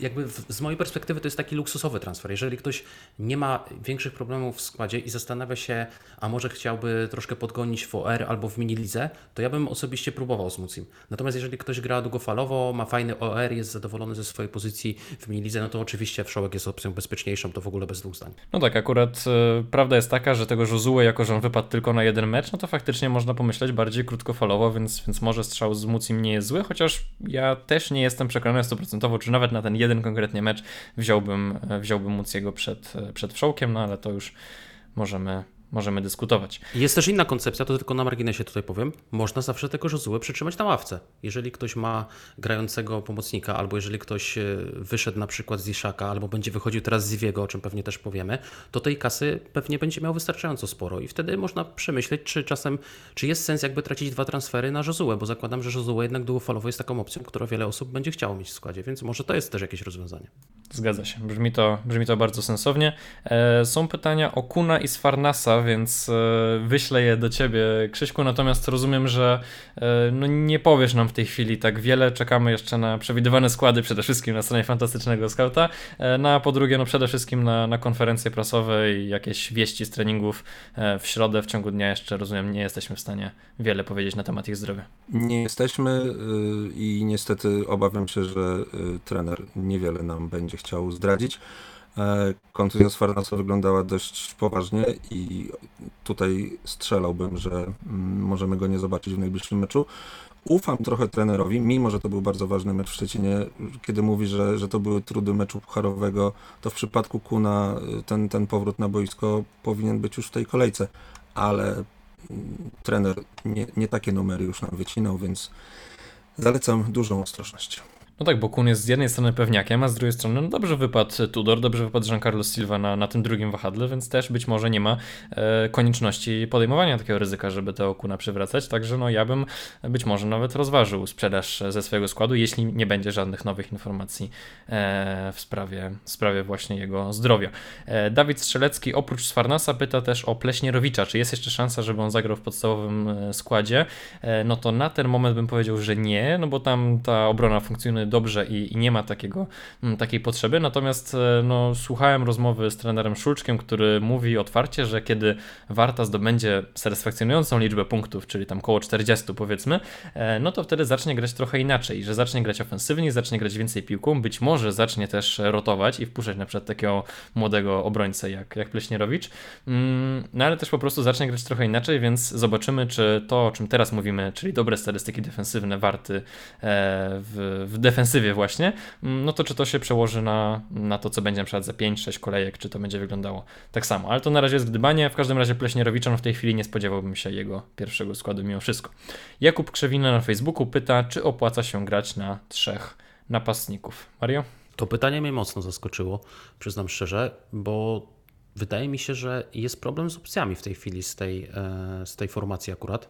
jakby z mojej perspektywy to jest taki luksusowy transfer. Jeżeli ktoś nie ma większych problemów w składzie i zastanawia się, a może chciałby troszkę podgonić w OR albo w minilidze, to ja bym osobiście próbował z Mucim. Natomiast jeżeli ktoś gra długofalowo, ma fajny OR, jest zadowolony ze swojej pozycji w minilidze, no to oczywiście wszołek jest opcją bezpieczniejszą, to w ogóle bez dwóch zdań. No tak, akurat y, prawda jest taka, że tego Josue, jako że on wypadł tylko na jeden mecz, no to faktycznie można pomyśleć bardziej krótkofalowo, więc, więc może strzał z Mucim nie jest zły, chociaż ja też nie jestem przekonany 100% czy nawet na ten jeden jeden konkretnie mecz wziąłbym, wziąłbym Muciego przed, przed wszołkiem, no ale to już możemy możemy dyskutować. Jest też inna koncepcja, to tylko na marginesie tutaj powiem. Można zawsze tego Josue przytrzymać na ławce. Jeżeli ktoś ma grającego pomocnika, albo jeżeli ktoś e, wyszedł na przykład z Iszaka, albo będzie wychodził teraz z Ziwiego, o czym pewnie też powiemy, to tej kasy pewnie będzie miał wystarczająco sporo i wtedy można przemyśleć, czy czasem, czy jest sens jakby tracić dwa transfery na Josue, bo zakładam, że Josue jednak długofalowo jest taką opcją, którą wiele osób będzie chciało mieć w składzie, więc może to jest też jakieś rozwiązanie. Zgadza się, brzmi to, brzmi to bardzo sensownie. E, są pytania o Kuna i Sfarnasa, więc e, wyślę je do ciebie, Krzyśku, natomiast rozumiem, że e, no nie powiesz nam w tej chwili tak wiele. Czekamy jeszcze na przewidywane składy, przede wszystkim na stronie Fantastycznego Skauta, no a po drugie, no przede wszystkim na, na konferencje prasowe i jakieś wieści z treningów w środę, w ciągu dnia jeszcze, rozumiem, nie jesteśmy w stanie wiele powiedzieć na temat ich zdrowia. Nie jesteśmy i niestety obawiam się, że trener niewiele nam będzie chciał zdradzić. E, kontuzja Sfarnasa wyglądała dość poważnie i tutaj strzelałbym, że mm, możemy go nie zobaczyć w najbliższym meczu. Ufam trochę trenerowi, mimo że to był bardzo ważny mecz w Szczecinie, kiedy mówi, że, że to były trudy meczu pucharowego, to w przypadku Kuna y, ten, ten powrót na boisko powinien być już w tej kolejce, ale mm, trener nie, nie takie numery już nam wycinał, więc zalecam dużą ostrożność. No tak, bo Kun jest z jednej strony pewniakiem, a z drugiej strony no dobrze wypadł Tudor, dobrze wypadł Giancarlo Silva na, na tym drugim wahadle, więc też być może nie ma e, konieczności podejmowania takiego ryzyka, żeby tego Kuna przywracać, także no ja bym być może nawet rozważył sprzedaż ze swojego składu, jeśli nie będzie żadnych nowych informacji e, w, sprawie, w sprawie właśnie jego zdrowia. E, Dawid Strzelecki oprócz Sfarnasa pyta też o Pleśnierowicza, czy jest jeszcze szansa, żeby on zagrał w podstawowym e, składzie? E, no to na ten moment bym powiedział, że nie, no bo tam ta obrona funkcjonuje dobrze i, i nie ma takiego, mm, takiej potrzeby. Natomiast e, no, słuchałem rozmowy z trenerem Szulczkiem, który mówi otwarcie, że kiedy Warta zdobędzie satysfakcjonującą liczbę punktów, czyli tam około 40 powiedzmy, e, no to wtedy zacznie grać trochę inaczej, że zacznie grać ofensywnie, zacznie grać więcej piłką, być może zacznie też rotować i wpuszczać na przykład takiego młodego obrońcę jak, jak Pleśnierowicz, mm, no ale też po prostu zacznie grać trochę inaczej, więc zobaczymy, czy to, o czym teraz mówimy, czyli dobre statystyki defensywne Warty e, w, w defensywie defensywie właśnie, mm, no to czy to się przełoży na, na to, co będzie na przykład za 5-6 kolejek, czy to będzie wyglądało tak samo. Ale to na razie jest gdybanie. W każdym razie Pleśnierowicza no w tej chwili nie spodziewałbym się jego pierwszego składu mimo wszystko. Jakub Krzewina na Facebooku pyta, czy opłaca się grać na trzech napastników. Mario? To pytanie mnie mocno zaskoczyło, przyznam szczerze, bo wydaje mi się, że jest problem z opcjami w tej chwili z tej, e, z tej formacji akurat.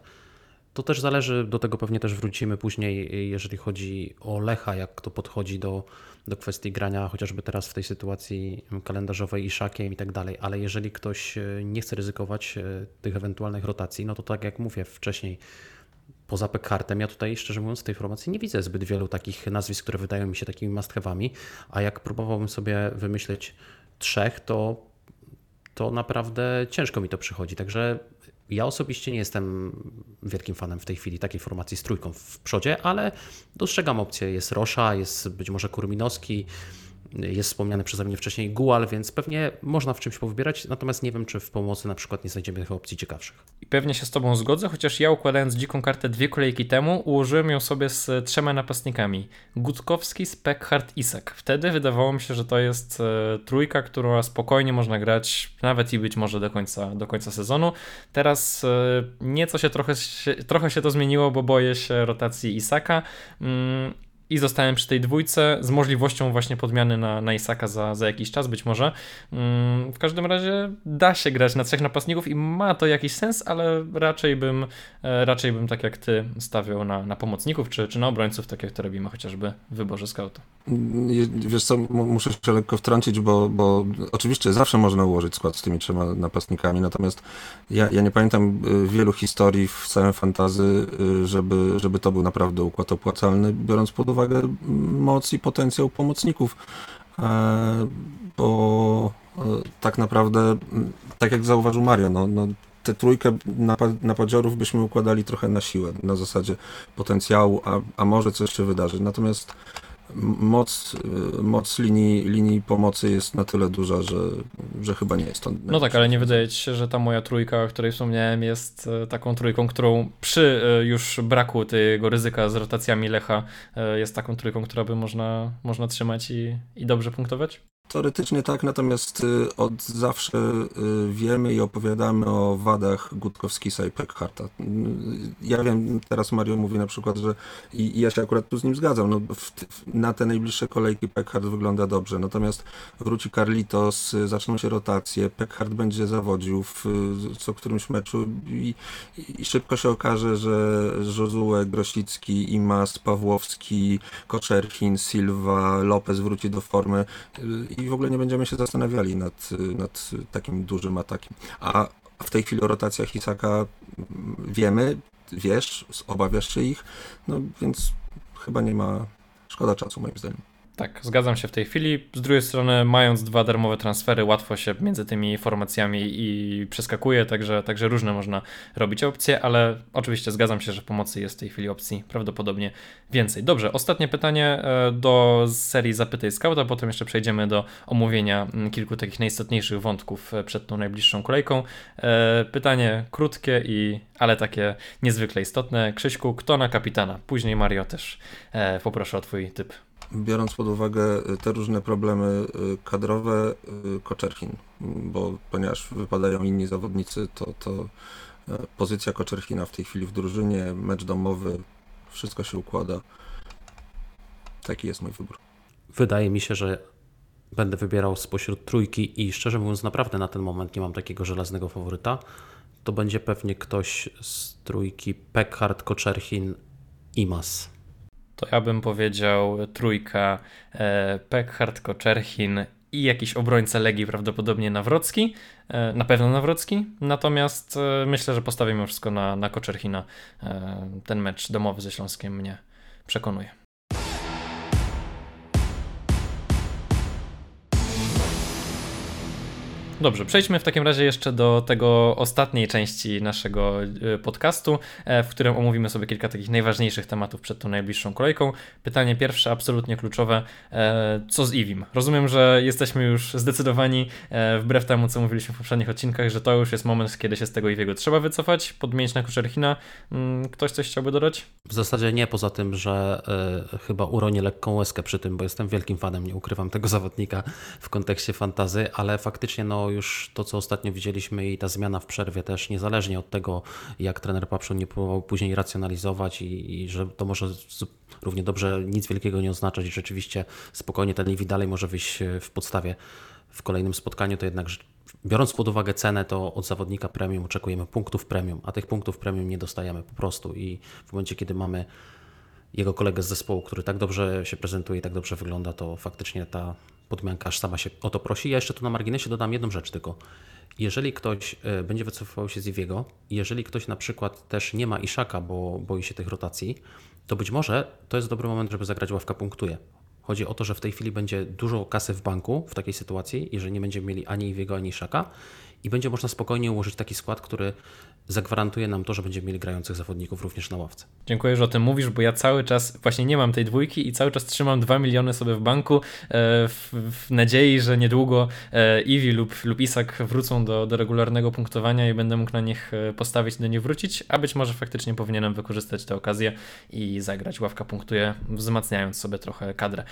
To też zależy, do tego pewnie też wrócimy później, jeżeli chodzi o Lecha, jak to podchodzi do, do kwestii grania, chociażby teraz w tej sytuacji kalendarzowej i szakiem i tak dalej, ale jeżeli ktoś e, nie chce ryzykować e, tych ewentualnych rotacji, no to tak jak mówię wcześniej, poza Pekhartem, ja tutaj szczerze mówiąc w tej formacji nie widzę zbyt wielu takich nazwisk, które wydają mi się takimi must a jak próbowałbym sobie wymyśleć trzech, to, to naprawdę ciężko mi to przychodzi. Także ja osobiście nie jestem wielkim fanem w tej chwili takiej formacji z trójką w przodzie, ale dostrzegam opcję. Jest Rosza, jest być może Kurminowski, jest wspomniany przeze mnie wcześniej Gual, więc pewnie można w czymś powybierać, natomiast nie wiem, czy w pomocy na przykład nie znajdziemy tych opcji ciekawszych. I pewnie się z Tobą zgodzę, chociaż ja układając dziką kartę dwie kolejki temu, ułożyłem ją sobie z trzema napastnikami. Gutkowski, Speckhardt, Isak. Wtedy wydawało mi się, że to jest e, trójka, którą spokojnie można grać, nawet i być może do końca, do końca sezonu. Teraz e, nieco się trochę, trochę się to zmieniło, bo boję się rotacji Isaka. Mm, i zostałem przy tej dwójce z możliwością właśnie podmiany na, na Isaka za, za jakiś czas być może. Mm, w każdym razie da się grać na trzech napastników i ma to jakiś sens, ale raczej bym, e, raczej bym tak jak ty stawiał na, na pomocników czy, czy na obrońców, tak jak to robimy chociażby w wyborze scouta. Wiesz co, muszę się lekko wtrącić, bo, bo oczywiście zawsze można ułożyć skład z tymi trzema napastnikami, natomiast ja, ja nie pamiętam y, wielu historii w całym fantazy, y, żeby, żeby to był naprawdę układ opłacalny, biorąc pod uwagę uwagę moc i potencjał pomocników, e, bo e, tak naprawdę, tak jak zauważył Mario, no, no tę trójkę napadziorów byśmy układali trochę na siłę, na zasadzie potencjału, a, a może coś się wydarzy. Natomiast moc, moc linii, linii pomocy jest na tyle duża, że, że chyba nie jest to. No tak, ale nie wydaje ci się, że ta moja trójka, o której wspomniałem, jest e, taką trójką, którą przy e, już braku tego ryzyka z rotacjami Lecha e, jest taką trójką, która by można, można trzymać i, i dobrze punktować? Teoretycznie tak, natomiast y, od zawsze y, wiemy i opowiadamy o wadach Gutkowskisa i Peckharta. Y, ja wiem, teraz Mario mówi na przykład, że i, ja się akurat tu z nim zgadzam, no, w, na te najbliższe kolejki Peckhart wygląda dobrze, natomiast wróci Carlitos, zaczną się rotacje, Peckhart będzie zawodził w co którymś meczu i, i szybko się okaże, że Josue, Grosicki, Imas, Pawłowski, Koczerchin, Silva, Lopez wróci do formy i w ogóle nie będziemy się zastanawiali nad, nad takim dużym atakiem. A w tej chwili o rotacjach Isaka wiemy, wiesz, obawiasz się ich, no więc chyba nie ma szkoda czasu moim zdaniem. Tak, zgadzam się w tej chwili. Z drugiej strony, mając dwa darmowe transfery, łatwo się między tymi formacjami i przeskakuje, także, także różne można robić opcje, ale oczywiście zgadzam się, że pomocy jest w tej chwili opcji prawdopodobnie więcej. Dobrze, ostatnie pytanie e, do serii Zapytaj Scouta, potem jeszcze przejdziemy do omówienia mm, kilku takich najistotniejszych wątków e, przed tą najbliższą kolejką. E, pytanie krótkie i ale takie niezwykle istotne. Krzyśku, kto na kapitana? Później Mario też poproszę o twój typ biorąc pod uwagę te różne problemy y, kadrowe, y, Koczerchin, bo ponieważ wypadają inni zawodnicy, to, to pozycja Koczerchina w tej chwili w drużynie, mecz domowy, wszystko się układa. Taki jest mój wybór. Wydaje mi się, że będę wybierał spośród trójki i szczerze mówiąc, naprawdę na ten moment nie mam takiego żelaznego faworyta. To będzie pewnie ktoś z trójki Peckhardt, Koczerchin, Imas to ja bym powiedział trójka e, Peckhardt, Koczerchin i jakiś obrońca Legii, prawdopodobnie Nawrocki, e, na pewno Nawrocki, natomiast e, myślę, że postawimy wszystko na, na Koczerchina. E, ten mecz domowy ze Śląskiem mnie przekonuje. Dobrze, przejdźmy w takim razie jeszcze do tego ostatniej części naszego e, podcastu, e, w którym omówimy sobie kilka takich najważniejszych tematów przed tą najbliższą kolejką. Pytanie pierwsze, absolutnie kluczowe, e, co z Iwim? Rozumiem, że jesteśmy już zdecydowani, wbrew temu, co mówiliśmy w poprzednich odcinkach, że to już jest moment, kiedy się z tego Iwiego trzeba wycofać, podmienić na Kuczerchina. Mm, ktoś coś chciałby dodać? W zasadzie nie, poza tym, że y, chyba uronię lekką łezkę przy tym, bo jestem wielkim fanem, nie ukrywam tego zawodnika w kontekście fantazy, ale faktycznie no już to, co ostatnio widzieliśmy i ta zmiana w przerwie też, niezależnie od tego, jak trener Papszun nie próbował później racjonalizować i, i że to może równie dobrze nic wielkiego nie oznaczać i rzeczywiście spokojnie ten Livi dalej może wyjść e, w podstawie w kolejnym spotkaniu, to jednak biorąc pod uwagę cenę, to od zawodnika premium oczekujemy punktów premium, a tych punktów premium nie dostajemy po prostu. I w momencie, kiedy mamy jego kolegę z zespołu, który tak dobrze się prezentuje i tak dobrze wygląda, to faktycznie ta podmianka aż sama się o to prosi. Ja jeszcze tu na marginesie dodam jedną rzecz tylko. Jeżeli ktoś e, będzie wycofywał się z Iwiego, jeżeli ktoś na przykład też nie ma Iszaka, bo boi się tych rotacji, to być może to jest dobry moment, żeby zagrać ławka punktuje. Chodzi o to, że w tej chwili będzie dużo kasy w banku w takiej sytuacji, jeżeli nie będziemy mieli ani Iwiego, ani Iszaka i będzie można spokojnie ułożyć taki skład, który zagwarantuje nam to, że będziemy mieli grających zawodników również na ławce. Dziękuję, że o tym mówisz, bo ja cały czas właśnie nie mam tej dwójki i cały czas trzymam 2 miliony sobie w banku e, w, w nadziei, że niedługo e, Iwi lub, lub Isak wrócą do, do regularnego punktowania i będę mógł na nich e, postawić, do nich wrócić, a być może faktycznie powinienem wykorzystać tę okazję i zagrać. Ławka punktuje, wzmacniając sobie trochę kadrę.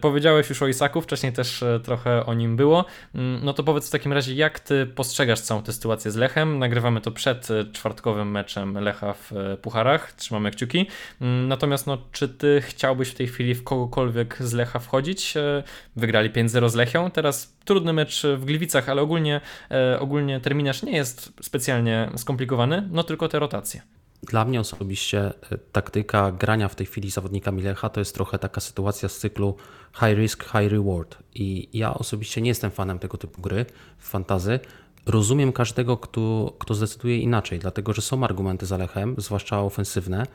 Powiedziałeś już o Isaku, wcześniej też trochę o nim było. Mm, no to powiedz w takim razie, jak ty postrzegasz całą tę sytuację z Lechem? Nagrywamy to przed czwartkowym meczem Lecha w e, Pucharach. Trzymamy kciuki. Mm, natomiast no, czy ty chciałbyś w tej chwili w kogokolwiek z Lecha wchodzić? E, wygrali 5-0 z Lechią. Teraz trudny mecz w Gliwicach, ale ogólnie, e, ogólnie terminarz nie jest specjalnie skomplikowany, no tylko te rotacje. Dla mnie osobiście taktyka grania w tej chwili zawodnikami Lecha to jest trochę taka sytuacja z cyklu high risk, high reward. I ja osobiście nie jestem fanem tego typu gry w fantazy, Rozumiem każdego, kto, kto zdecyduje inaczej, dlatego że są argumenty za Lechem, zwłaszcza ofensywne.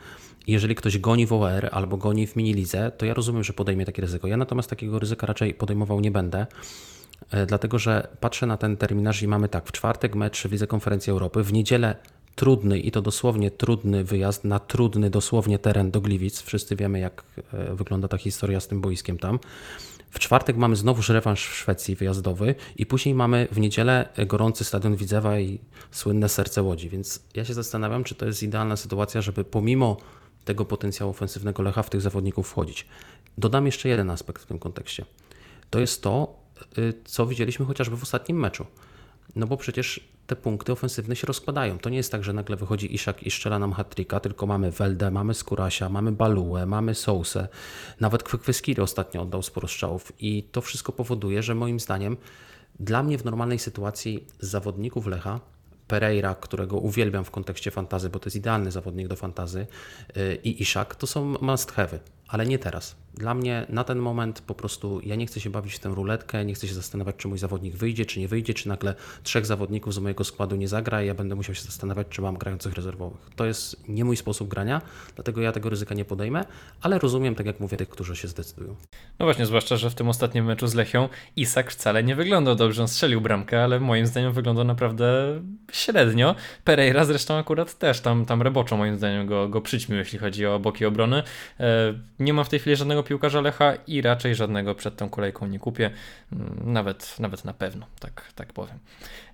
Jeżeli ktoś goni w OR albo goni w minilizę, to ja rozumiem, że podejmie takie ryzyko. Ja natomiast takiego ryzyka raczej podejmował nie będę, e, dlatego że patrzę na ten terminarz i mamy tak, w czwartek mecz w Lidze Konferencji Europy, w niedzielę trudny i to dosłownie trudny wyjazd na trudny dosłownie teren do Gliwic. Wszyscy wiemy, jak e, wygląda ta historia z tym boiskiem tam. W czwartek mamy znowuż rewanż w Szwecji wyjazdowy i później mamy w niedzielę gorący stadion Widzewa i słynne serce Łodzi. Więc ja się zastanawiam, czy to jest idealna sytuacja, żeby pomimo tego potencjału ofensywnego Lecha w tych zawodników wchodzić. Dodam jeszcze jeden aspekt w tym kontekście. To jest to, y, co widzieliśmy chociażby w ostatnim meczu. No bo przecież te punkty ofensywne się rozkładają. To nie jest tak, że nagle wychodzi Iszak i strzela nam hat tylko mamy Weldę, mamy Skurasia, mamy Baluę, mamy Sousę. Nawet Kwekweskiry ostatnio oddał sporo strzałów i to wszystko powoduje, że moim zdaniem dla mnie w normalnej sytuacji z zawodników Lecha Pereira, którego uwielbiam w kontekście fantazy, bo to jest idealny zawodnik do fantazy, y, i Iszak to są must have'y, ale nie teraz. Dla mnie na ten moment po prostu ja nie chcę się bawić w tę ruletkę, nie chcę się zastanawiać, czy mój zawodnik wyjdzie, czy nie wyjdzie, czy nagle trzech zawodników z mojego składu nie zagra i ja będę musiał się zastanawiać, czy mam grających rezerwowych. To jest nie mój sposób grania, dlatego ja tego ryzyka nie podejmę, ale rozumiem, tak jak mówię, tych, którzy się zdecydują. No właśnie, zwłaszcza, że w tym ostatnim meczu z Lechią Isak wcale nie wyglądał dobrze, on strzelił bramkę, ale moim zdaniem wyglądał naprawdę średnio. Pereira zresztą akurat też tam, tam reboczo moim zdaniem go, go przyćmił, jeśli chodzi o boki obrony. Nie ma w tej chwili żadnego piłkarza Lecha i raczej żadnego przed tą kolejką nie kupię. Mm, nawet, nawet na pewno, tak, tak powiem.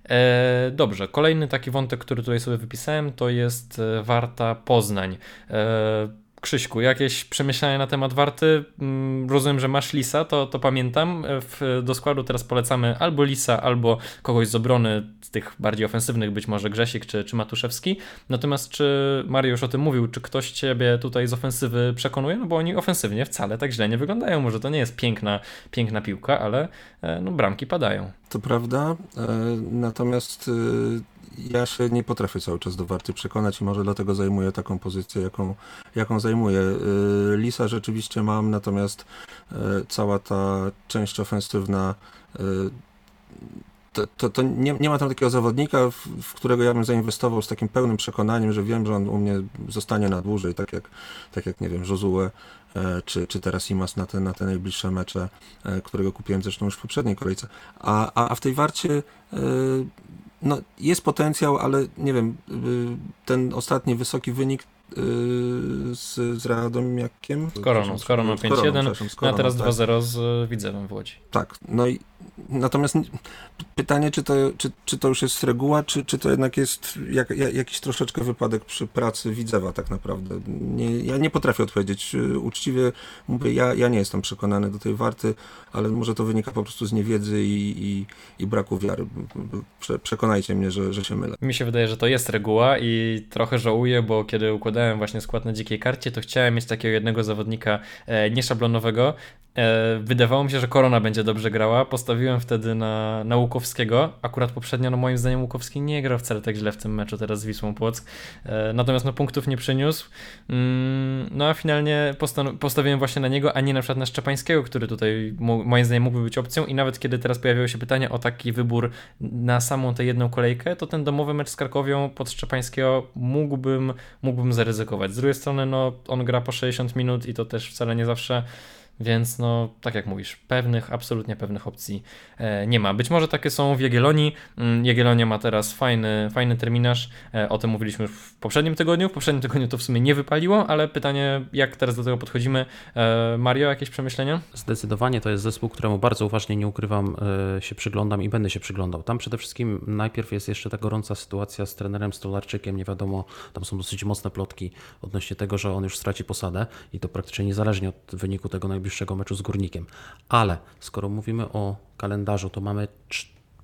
E, dobrze, kolejny taki wątek, który tutaj sobie wypisałem, to jest e, Warta Poznań. E, Krzyśku, jakieś przemyślenia na temat Warty? Mm, rozumiem, że masz Lisa, to, to pamiętam. W, do składu teraz polecamy albo Lisa, albo kogoś z obrony, z tych bardziej ofensywnych, być może Grzesik czy, czy Matuszewski. Natomiast czy Mariusz o tym mówił, czy ktoś ciebie tutaj z ofensywy przekonuje? No bo oni ofensywnie wcale tak źle nie wyglądają. Może to nie jest piękna, piękna piłka, ale e, no, bramki padają. To prawda, e, natomiast e, ja się nie potrafię cały czas do Warty przekonać i może dlatego zajmuję taką pozycję, jaką, jaką zajmuję. Y, Lisa rzeczywiście mam, natomiast y, cała ta część ofensywna y, to, to, to nie, nie, ma tam takiego zawodnika, w, w, którego ja bym zainwestował z takim pełnym przekonaniem, że wiem, że on u mnie zostanie na dłużej, tak jak, tak jak nie wiem, Josue czy, czy teraz Imas na te, na te najbliższe mecze, którego kupiłem zresztą już w poprzedniej kolejce. A, a, a w tej warcie no, jest potencjał, ale nie wiem, y, ten ostatni wysoki wynik y, z, z Radomiakiem. Z Koroną, z Koroną 5-1, no, a teraz 2-0 tak. z Widzewem w Łodzi. Tak, no i Natomiast pytanie, czy to, czy, czy to już jest reguła, czy, czy to jednak jest jak, jak, jakiś troszeczkę wypadek przy pracy widzewa tak naprawdę. Nie, ja nie potrafię odpowiedzieć. Uczciwie mówię, ja, ja nie jestem przekonany do tej warty, ale może to wynika po prostu z niewiedzy i, i, i braku wiary. Prze, przekonajcie mnie, że, że się mylę. Mi się wydaje, że to jest reguła i trochę żałuję, bo kiedy układałem właśnie skład na dzikiej karcie, to chciałem mieć takiego jednego zawodnika e, nieszablonowego, wydawało mi się, że Korona będzie dobrze grała. Postawiłem wtedy na, na Łukowskiego. Akurat poprzednio, no moim zdaniem, Łukowski nie grał wcale tak źle w tym meczu teraz z Wisłą Płock. E, natomiast no, punktów nie przyniósł. Mm, no a finalnie postawiłem właśnie na niego, a nie na przykład na Szczepańskiego, który tutaj moim zdaniem mógłby być opcją. I nawet kiedy teraz pojawiło się pytanie o taki wybór na samą tę jedną kolejkę, to ten domowy mecz z Krakowią pod Szczepańskiego mógłbym, mógłbym zaryzykować. Z drugiej strony, no on gra po 60 minut i to też wcale nie zawsze więc no, tak jak mówisz, pewnych, absolutnie pewnych opcji e, nie ma. Być może takie są w Jagiellonii. Mm, Jagiellonia ma teraz fajny, fajny terminarz. E, o tym mówiliśmy w poprzednim tygodniu. W poprzednim tygodniu to w sumie nie wypaliło, ale pytanie, jak teraz do tego podchodzimy. E, Mario, jakieś przemyślenia? Zdecydowanie to jest zespół, któremu bardzo uważnie, nie ukrywam, się przyglądam i będę się przyglądał. Tam przede wszystkim najpierw jest jeszcze ta gorąca sytuacja z trenerem Stolarczykiem. Nie wiadomo, tam są dosyć mocne plotki odnośnie tego, że on już straci posadę i to praktycznie niezależnie od wyniku tego najbliższego najbliższego meczu z Górnikiem. Ale skoro mówimy o kalendarzu, to mamy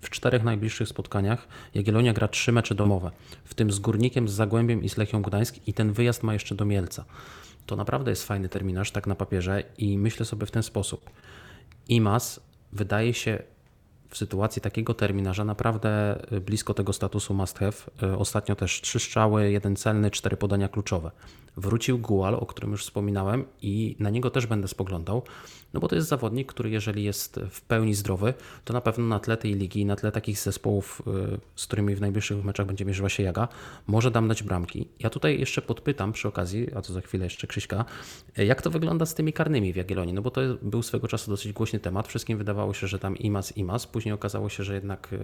w czterech najbliższych spotkaniach Jagiellonia gra trzy mecze domowe, w tym z Górnikiem, z Zagłębiem i z Lechią Gdańsk i ten wyjazd ma jeszcze do Mielca. To naprawdę jest fajny terminarz, tak na papierze i myślę sobie w ten sposób. IMAS wydaje się w sytuacji takiego terminarza naprawdę blisko tego statusu must have. Ostatnio też trzy strzały, jeden celny, cztery podania kluczowe. Wrócił Gual, o którym już wspominałem, i na niego też będę spoglądał, no bo to jest zawodnik, który jeżeli jest w pełni zdrowy, to na pewno na tle tej ligi, na tle takich zespołów, y, z którymi w najbliższych meczach będzie mierzyła się Jaga, może dam dać bramki. Ja tutaj jeszcze podpytam przy okazji, a to za chwilę jeszcze Krzyśka, jak to wygląda z tymi karnymi w Jagiellonii, no bo to był swego czasu dosyć głośny temat. Wszystkim wydawało się, że tam Imas, Imas, później okazało się, że jednak y,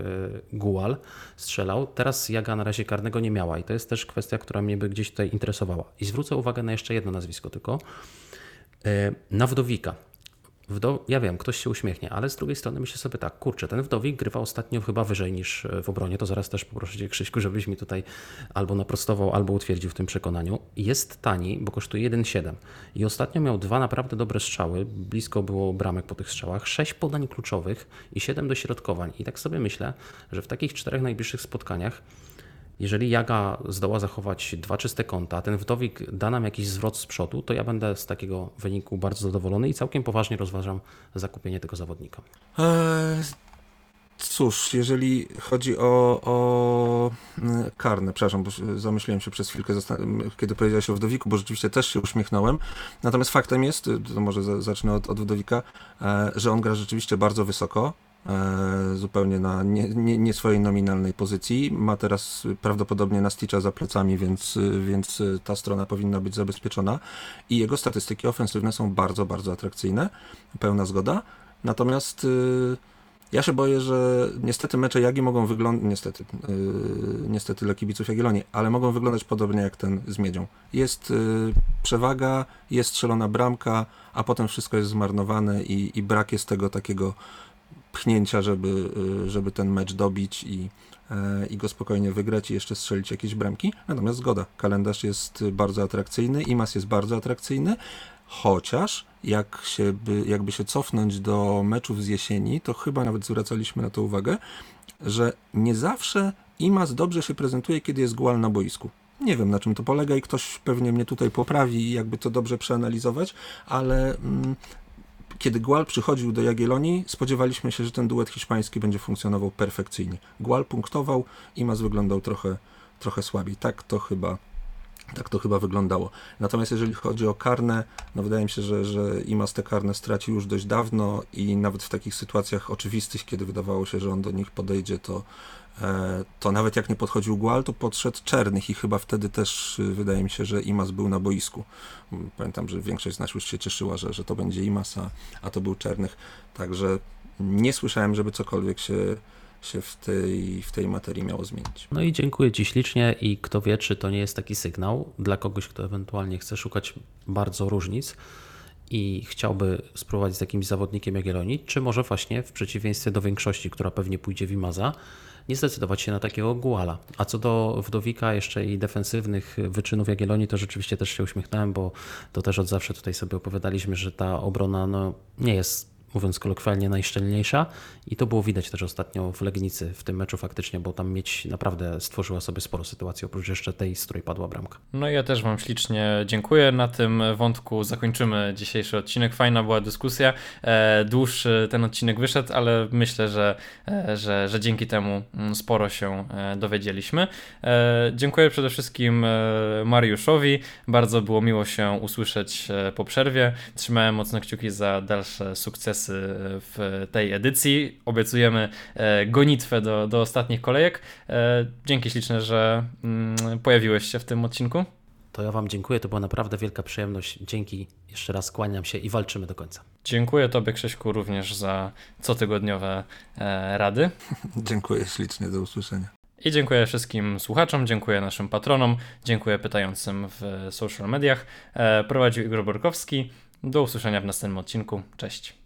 Gual strzelał. Teraz Jaga na razie karnego nie miała i to jest też kwestia, która mnie by gdzieś tutaj interesowała. I zwrócę uwagę na jeszcze jedno nazwisko tylko. E, na Wdowika. Wdow... Ja wiem, ktoś się uśmiechnie, ale z drugiej strony myślę sobie tak, kurczę, ten Wdowik grywa ostatnio chyba wyżej niż w obronie, to zaraz też poproszę Cię Krzyśku, żebyś mi tutaj albo naprostował, albo utwierdził w tym przekonaniu. Jest tani, bo kosztuje 1,7 i ostatnio miał dwa naprawdę dobre strzały, blisko było bramek po tych strzałach, 6 podań kluczowych i 7 dośrodkowań i tak sobie myślę, że w takich czterech najbliższych spotkaniach jeżeli Jaga zdoła zachować dwa czyste konta, ten wdowik da nam jakiś zwrot z przodu, to ja będę z takiego wyniku bardzo zadowolony i całkiem poważnie rozważam zakupienie tego zawodnika. Eee, cóż, jeżeli chodzi o, o mm, karne, przepraszam, bo zamyśliłem się przez chwilkę, kiedy powiedziałeś o wdowiku, bo rzeczywiście też się uśmiechnąłem. Natomiast faktem jest, to może zacznę od, od wdowika, e, że on gra rzeczywiście bardzo wysoko zupełnie na nie, nie, nie, swojej nominalnej pozycji. Ma teraz prawdopodobnie Nasticza za plecami, więc, więc ta strona powinna być zabezpieczona. I jego statystyki ofensywne są bardzo, bardzo atrakcyjne. Pełna zgoda. Natomiast y, ja się boję, że niestety mecze Jagi mogą wyglądać, niestety, yy, niestety dla kibiców Jagiellonii, ale mogą wyglądać podobnie jak ten z Miedzią. Jest yy, przewaga, jest strzelona bramka, a potem wszystko jest zmarnowane i, i brak jest tego takiego pchnięcia, żeby, y, żeby ten mecz dobić i, e, i go spokojnie wygrać i jeszcze strzelić jakieś bramki. Natomiast zgoda, kalendarz jest bardzo atrakcyjny, IMAS jest bardzo atrakcyjny, chociaż jak się by, jakby się cofnąć do meczów z jesieni, to chyba nawet zwracaliśmy na to uwagę, że nie zawsze IMAS dobrze się prezentuje, kiedy jest Gual na boisku. Nie wiem na czym to polega i ktoś pewnie mnie tutaj poprawi, jakby to dobrze przeanalizować, ale mm, kiedy Gual przychodził do Jagiellonii, spodziewaliśmy się, że ten duet hiszpański będzie funkcjonował perfekcyjnie. Gual punktował, Imas wyglądał trochę, trochę słabiej. Tak to chyba tak to chyba wyglądało. Natomiast jeżeli chodzi o karne, no wydaje mi się, że, że Imas te karne stracił już dość dawno i nawet w takich sytuacjach oczywistych, kiedy wydawało się, że on do nich podejdzie, to, to nawet jak nie podchodził Gual, to podszedł Czernych i chyba wtedy też y, wydaje mi się, że Imas był na boisku. Pamiętam, że większość z nas już się cieszyła, że, że to będzie Imas, a, a to był Czernych. Także nie słyszałem, żeby cokolwiek się się w tej, w tej materii miało zmienić. No i dziękuję Ci ślicznie i kto wie, czy to nie jest taki sygnał dla kogoś, kto ewentualnie chce szukać bardzo różnic i chciałby spróbować z jakimś zawodnikiem Jagiellonii, czy może właśnie w przeciwieństwie do większości, która pewnie pójdzie w Imaza, nie zdecydować się na takiego Guala. A co do Wdowika jeszcze i defensywnych wyczynów Jagiellonii, to rzeczywiście też się uśmiechnąłem, bo to też od zawsze tutaj sobie opowiadaliśmy, że ta obrona no, nie jest mówiąc kolokwialnie, najszczelniejsza i to było widać też ostatnio w Legnicy w tym meczu faktycznie, bo tam mieć naprawdę stworzyła sobie sporo sytuacji, oprócz jeszcze tej, z której padła bramka. No i ja też Wam ślicznie dziękuję. Na tym wątku zakończymy dzisiejszy odcinek. Fajna była dyskusja. E, dłuższy ten odcinek wyszedł, ale myślę, że, e, że, że dzięki temu mm, sporo się e, dowiedzieliśmy. Dziękuję przede wszystkim Mariuszowi. Bardzo było miło się usłyszeć po przerwie. Trzymałem mocno kciuki za dalsze sukcesy w tej edycji. Obiecujemy e, gonitwę do, do ostatnich kolejek. E, dzięki śliczne, że mm, pojawiłeś się w tym odcinku. To ja Wam dziękuję, to była naprawdę wielka przyjemność. Dzięki, jeszcze raz kłaniam się i walczymy do końca. Dziękuję Tobie, Krzyśku, również za cotygodniowe e, rady. Dziękuję ślicznie, do usłyszenia. I dziękuję wszystkim słuchaczom, dziękuję naszym patronom, dziękuję pytającym w social mediach. Prowadził Igor Borkowski. Do usłyszenia w następnym odcinku. Cześć.